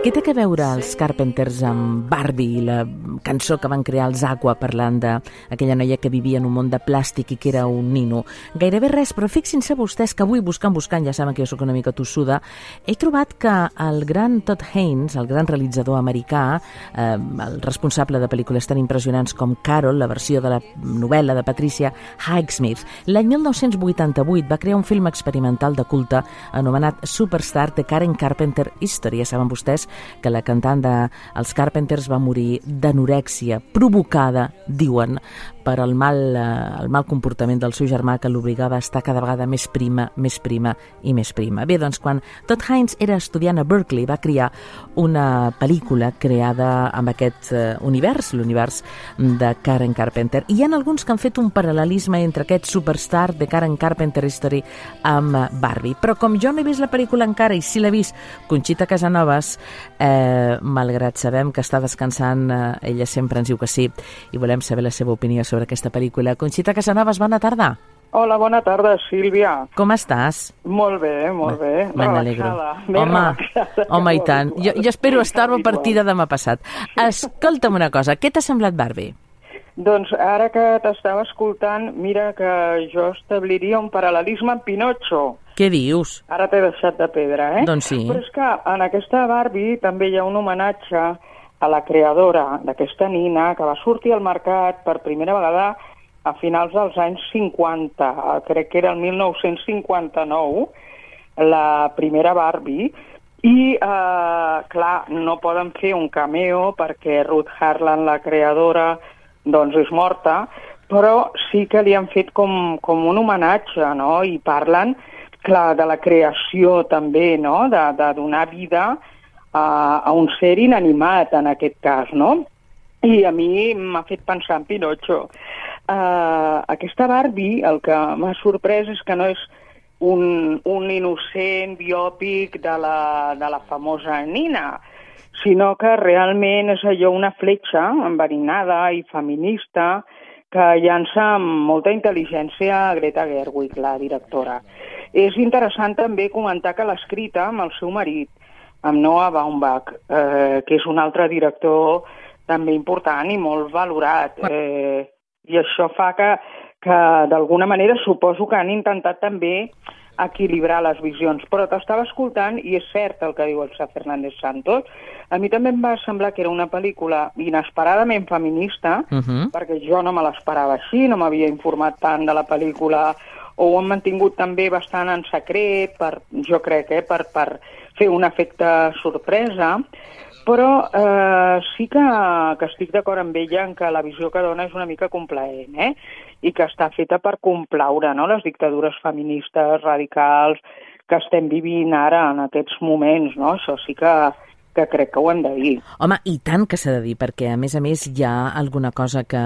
Què té que veure els Carpenters amb Barbie i la cançó que van crear els Aqua parlant d'aquella noia que vivia en un món de plàstic i que era un nino? Gairebé res, però fixin-se vostès que avui, buscant, buscant, ja saben que jo sóc una mica tossuda, he trobat que el gran Todd Haynes, el gran realitzador americà, eh, el responsable de pel·lícules tan impressionants com Carol, la versió de la novel·la de Patricia Highsmith, l'any 1988 va crear un film experimental de culte anomenat Superstar de Karen Carpenter History. Ja saben vostès que la cantant dels Carpenters va morir d'anorèxia provocada, diuen, per al mal, eh, el mal comportament del seu germà que l'obligava a estar cada vegada més prima, més prima i més prima. Bé, doncs quan Todd Haynes era estudiant a Berkeley va crear una pel·lícula creada amb aquest eh, univers, l'univers de Karen Carpenter. I hi ha alguns que han fet un paral·lelisme entre aquest superstar de Karen Carpenter History amb Barbie. Però com jo no he vist la pel·lícula encara i si l'he vist Conxita Casanovas, eh, malgrat sabem que està descansant, eh, ella sempre ens diu que sí i volem saber la seva opinió sobre aquesta pel·lícula. Conxita Casanovas, bona tarda. Hola, bona tarda, Sílvia. Com estàs? Molt bé, molt bé. Me n'alegro. Home, home, i tant. Jo, jo espero estar-ho a partir de demà passat. Escolta'm una cosa, què t'ha semblat Barbie? Doncs ara que t'estava escoltant, mira que jo establiria un paral·lelisme amb Pinocho. Què dius? Ara t'he deixat de pedra, eh? Doncs sí. Però és que en aquesta Barbie també hi ha un homenatge a la creadora d'aquesta nina que va sortir al mercat per primera vegada a finals dels anys 50, crec que era el 1959, la primera Barbie, i, eh, clar, no poden fer un cameo perquè Ruth Harlan, la creadora, doncs és morta, però sí que li han fet com, com un homenatge, no?, i parlen, clar, de la creació també, no?, de, de donar vida a, a un ser inanimat, en aquest cas, no?, i a mi m'ha fet pensar en Pinocho. Uh, aquesta Barbie, el que m'ha sorprès és que no és un, un innocent biòpic de la, de la famosa Nina, sinó que realment és allò una fletxa enverinada i feminista que llança amb molta intel·ligència a Greta Gerwig, la directora. És interessant també comentar que l'ha escrita amb el seu marit, amb Noah Baumbach, eh, que és un altre director també important i molt valorat. Eh, I això fa que, que d'alguna manera, suposo que han intentat també equilibrar les visions. Però t'estava escoltant i és cert el que diu el Sa Fernández Santos. A mi també em va semblar que era una pel·lícula inesperadament feminista, uh -huh. perquè jo no me l'esperava així, no m'havia informat tant de la pel·lícula o ho han mantingut també bastant en secret, per, jo crec, eh, per, per fer un efecte sorpresa, però eh, sí que, que estic d'acord amb ella en que la visió que dona és una mica complaent, eh? i que està feta per complaure no? les dictadures feministes radicals que estem vivint ara en aquests moments. No? Això sí que, que crec que ho hem de dir. Home, i tant que s'ha de dir, perquè a més a més hi ha alguna cosa que,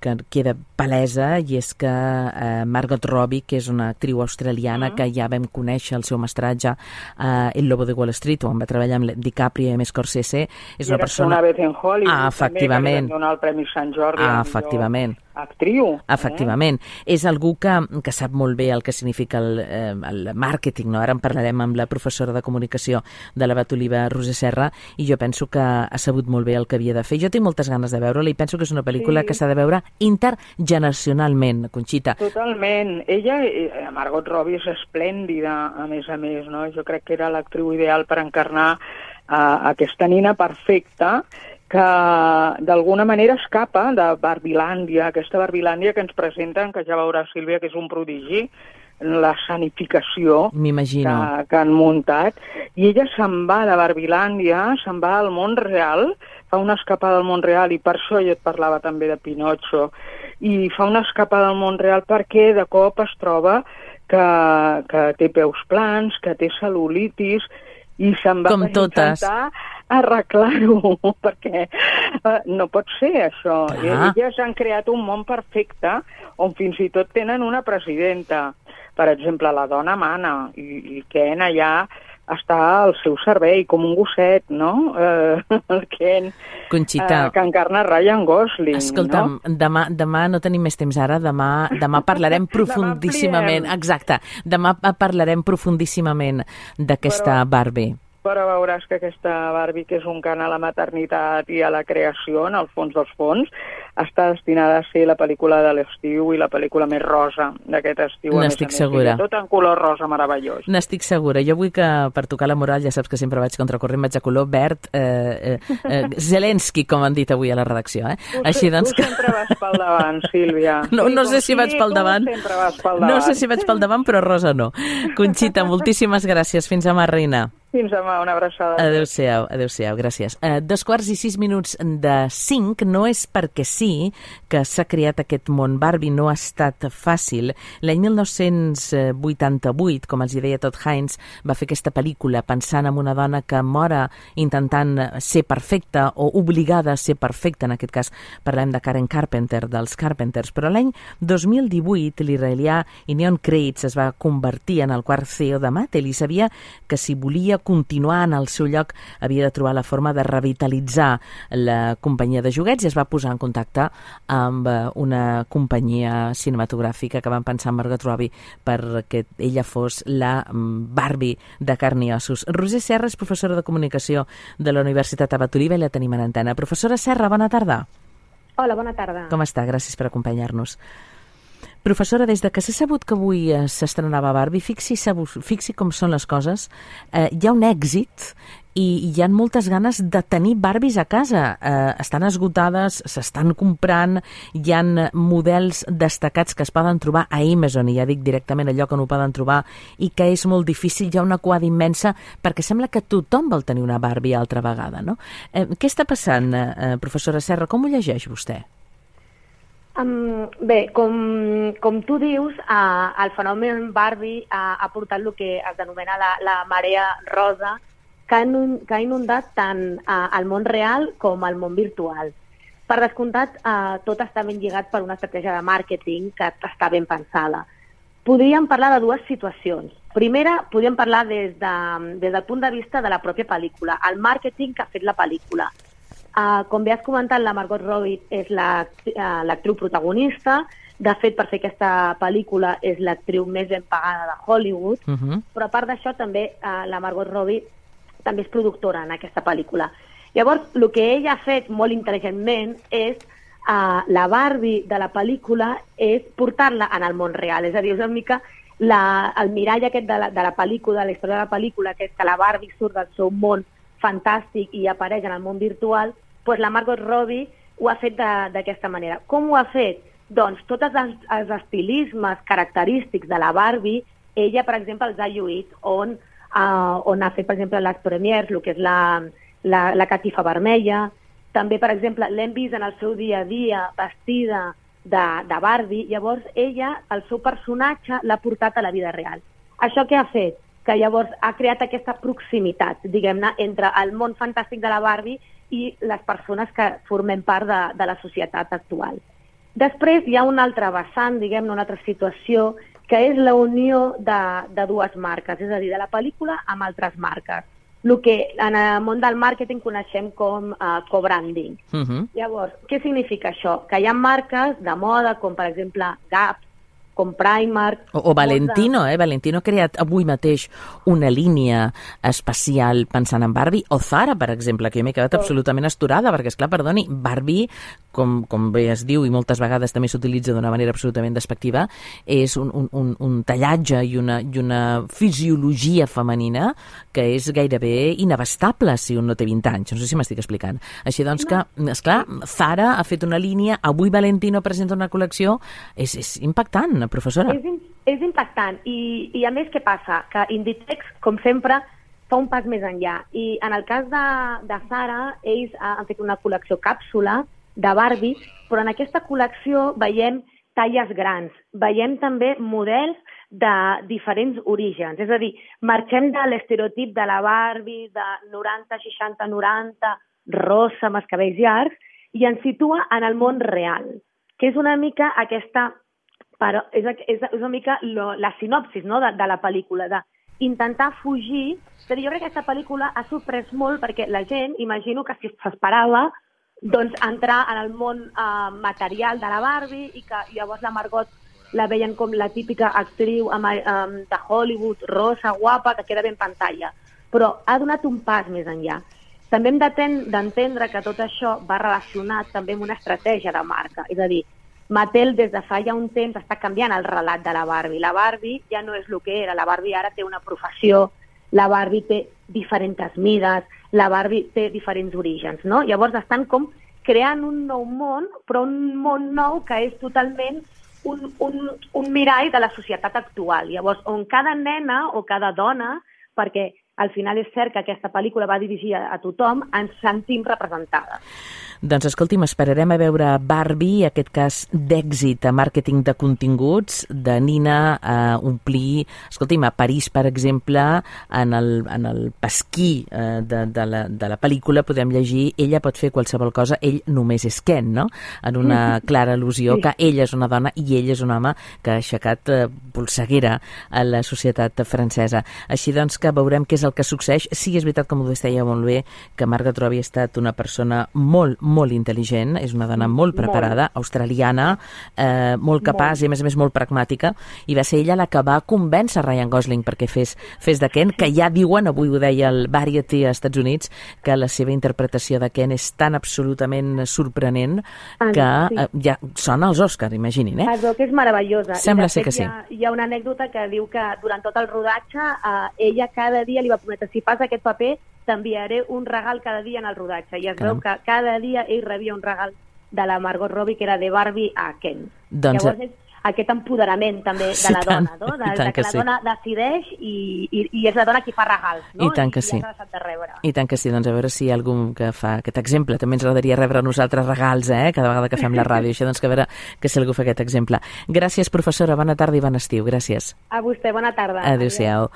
que queda palesa i és que eh, Margot Robbie, que és una actriu australiana uh -huh. que ja vam conèixer el seu mestratge eh, El Lobo de Wall Street, on va treballar amb DiCaprio i amb Scorsese, és I una persona... una vez en Hollywood, ah, efectivament. també, que donar el Premi Sant Jordi. Ah, efectivament actriu. Efectivament. Eh? És algú que, que sap molt bé el que significa el, eh, el màrqueting, no? Ara en parlarem amb la professora de comunicació de la Bat Oliva, Roser Serra, i jo penso que ha sabut molt bé el que havia de fer. Jo tinc moltes ganes de veure-la i penso que és una pel·lícula sí. que s'ha de veure intergeneracionalment, Conxita. Totalment. Ella, eh, Margot Robbie, és esplèndida, a més a més, no? Jo crec que era l'actriu ideal per encarnar uh, aquesta nina perfecta que d'alguna manera escapa de Barbilàndia, aquesta Barbilàndia que ens presenten, que ja veurà Sílvia que és un prodigi, la sanificació que, que han muntat, i ella se'n va de Barbilàndia, se'n va al món real, fa una escapada al món real, i per això jo et parlava també de Pinocho, i fa una escapada al món real perquè de cop es troba que, que té peus plans, que té cel·lulitis, i se'n va Com totes. Arreglar-ho, perquè uh, no pot ser això. Clar. Elles han creat un món perfecte on fins i tot tenen una presidenta. Per exemple, la dona mana i, i Ken allà està al seu servei, com un gosset, no? Eh, el Ken, Conxita, eh, que encarna Ryan Gosling, Escolta'm, no? demà, demà no tenim més temps ara, demà, demà parlarem profundíssimament, demà exacte, demà parlarem profundíssimament d'aquesta Barbie però veuràs que aquesta Barbie, que és un cant a la maternitat i a la creació, en el fons dels fons, està destinada a ser la pel·lícula de l'estiu i la pel·lícula més rosa d'aquest estiu. N'estic segura. Tot en color rosa meravellós. N'estic segura. Jo vull que, per tocar la moral, ja saps que sempre vaig contracorrent, vaig a color verd, eh, eh, eh, Zelensky, com han dit avui a la redacció. Eh? Tu, Així, doncs... tu sempre vas pel davant, Sílvia. No, no sé si vaig pel davant. vas pel davant. No sé si vaig pel davant, però rosa no. Conxita, moltíssimes gràcies. Fins demà, reina. Fins demà, una abraçada. Adéu-siau, adéu-siau, gràcies. Uh, dos quarts i sis minuts de cinc no és perquè sí que s'ha creat aquest món Barbie, no ha estat fàcil. L'any 1988, com els deia Todd Hines, va fer aquesta pel·lícula pensant en una dona que mora intentant ser perfecta o obligada a ser perfecta, en aquest cas parlem de Karen Carpenter, dels Carpenters, però l'any 2018 l'israelià Inion Kreitz es va convertir en el quart CEO de Mattel i sabia que si volia continuar en el seu lloc, havia de trobar la forma de revitalitzar la companyia de joguets i es va posar en contacte amb eh, una companyia cinematogràfica que van pensar en Margot Robbie perquè ella fos la mm, Barbie de carn i ossos. Roser Serra és professora de comunicació de la Universitat Abaturiva i la tenim en antena. Professora Serra, bona tarda. Hola, bona tarda. Com està? Gràcies per acompanyar-nos. Professora, des de que s'ha sabut que avui eh, s'estrenava Barbie, fixi, fixi com són les coses, eh, hi ha un èxit i hi ha moltes ganes de tenir Barbies a casa. Eh, estan esgotades, s'estan comprant, hi han models destacats que es poden trobar a Amazon, i ja dic directament allò que no ho poden trobar, i que és molt difícil, hi ha una quadra immensa, perquè sembla que tothom vol tenir una Barbie altra vegada, no? Eh, què està passant, eh, professora Serra? Com ho llegeix vostè? Um, bé, com, com tu dius, uh, el fenomen Barbie uh, ha portat el que es denomina la, la marea rosa, que ha, que ha inundat tant uh, el món real com el món virtual. Per descomptat, uh, tot està ben lligat per una estratègia de màrqueting que està ben pensada. Podríem parlar de dues situacions. Primera, podríem parlar des, de, des del punt de vista de la pròpia pel·lícula, el màrqueting que ha fet la pel·lícula. Uh, com bé has comentat, la Margot Robbie és l'actriu uh, protagonista. De fet, per fer aquesta pel·lícula és l'actriu més ben pagada de Hollywood. Uh -huh. Però a part d'això, també uh, la Margot Robbie també és productora en aquesta pel·lícula. Llavors, el que ella ha fet molt intel·ligentment és uh, la Barbie de la pel·lícula és portar-la en el món real. És a dir, és una mica la, el mirall aquest de la, de la pel·lícula, de la història de la pel·lícula, que és que la Barbie surt del seu món fantàstic i apareix en el món virtual, pues la Margot Robbie ho ha fet d'aquesta manera. Com ho ha fet? Doncs tots els, els estilismes característics de la Barbie, ella, per exemple, els ha lluït, on, uh, on ha fet, per exemple, les premiers, el que és la, la, la catifa vermella. També, per exemple, l'hem vist en el seu dia a dia vestida de, de Barbie. Llavors, ella, el seu personatge, l'ha portat a la vida real. Això què ha fet? Que llavors ha creat aquesta proximitat, diguem-ne, entre el món fantàstic de la Barbie i les persones que formem part de, de la societat actual. Després hi ha una altra vessant, diguem-ne, una altra situació, que és la unió de, de dues marques, és a dir, de la pel·lícula amb altres marques. El que en el món del màrqueting coneixem com uh, co-branding. Uh -huh. Llavors, què significa això? Que hi ha marques de moda, com per exemple Gap, com Primark... O, o Valentino, de... eh? Valentino ha creat avui mateix una línia especial pensant en Barbie, o Zara, per exemple, que jo m'he quedat oh. absolutament esturada, perquè, és clar, perdoni, Barbie, com, com bé es diu i moltes vegades també s'utilitza d'una manera absolutament despectiva, és un, un, un, un tallatge i una, i una fisiologia femenina que és gairebé inabastable si un no té 20 anys. No sé si m'estic explicant. Així doncs que, esclar, Zara ha fet una línia, avui Valentino presenta una col·lecció, és, és impactant, professora. És, és impactant. I, I a més, què passa? Que Inditex, com sempre, fa un pas més enllà. I en el cas de, de Zara, ells han fet una col·lecció càpsula de Barbie, però en aquesta col·lecció veiem talles grans, veiem també models de diferents orígens. És a dir, marxem de l'estereotip de la Barbie de 90, 60, 90, rosa, amb els cabells llargs, i ens situa en el món real, que és una mica aquesta però és, és, és una mica lo, la sinopsis no, de, de la pel·lícula, de intentar fugir. Dir, jo crec que aquesta pel·lícula ha sorprès molt perquè la gent, imagino que si s'esperava doncs, entrar en el món eh, material de la Barbie i que llavors la Margot la veien com la típica actriu amb, um, de Hollywood, rosa, guapa, que queda ben pantalla. però ha donat un pas més enllà. També hem d'entendre que tot això va relacionat també amb una estratègia de marca, és a dir, Mattel des de fa ja un temps està canviant el relat de la Barbie. La Barbie ja no és el que era, la Barbie ara té una professió, la Barbie té diferents mides, la Barbie té diferents orígens, no? Llavors estan com creant un nou món, però un món nou que és totalment un, un, un mirall de la societat actual. Llavors, on cada nena o cada dona, perquè al final és cert que aquesta pel·lícula va dirigida a tothom, ens sentim representades. Doncs escolti'm, esperarem a veure Barbie, aquest cas d'èxit a màrqueting de continguts, de Nina a omplir... Escolti'm, a París, per exemple, en el, en el pasquí eh, de, de, la, de la pel·lícula podem llegir ella pot fer qualsevol cosa, ell només és Ken, no? En una clara al·lusió sí. que ella és una dona i ell és un home que ha aixecat eh, polseguera a la societat francesa. Així doncs que veurem què és el que succeeix. Sí, és veritat, com ho deia molt bé, que Margot Robbie ha estat una persona molt, molt intel·ligent, és una dona molt preparada, molt. australiana, eh, molt capaç molt. i a més a més molt pragmàtica, i va ser ella la que va convèncer Ryan Gosling perquè fes, fes de Ken, que ja diuen, avui ho deia el Variety als Estats Units, que la seva interpretació de Ken és tan absolutament sorprenent ah, que sí. eh, ja sona als Oscars, imaginin, eh? Perdó, que és meravellosa. Sembla ser que sí. Hi ha, hi ha una anècdota que diu que durant tot el rodatge eh, ella cada dia li va prometre si fas aquest paper t'enviaré un regal cada dia en el rodatge. I es Caram. veu que cada dia ell rebia un regal de la Margot Robbie, que era de Barbie a Ken. Doncs... Llavors és aquest empoderament també de sí, la tant, dona, no? de, de que, que la sí. dona decideix i, i, i és la dona qui fa regals, no? I tant que I, sí. I de rebre. I tant que sí, doncs a veure si hi ha algú que fa aquest exemple. També ens agradaria rebre a nosaltres regals, eh? Cada vegada que fem la ràdio. Això doncs que a veure que si algú fa aquest exemple. Gràcies, professora. Bona tarda i bon estiu. Gràcies. A vostè, bona tarda. Adéu-siau.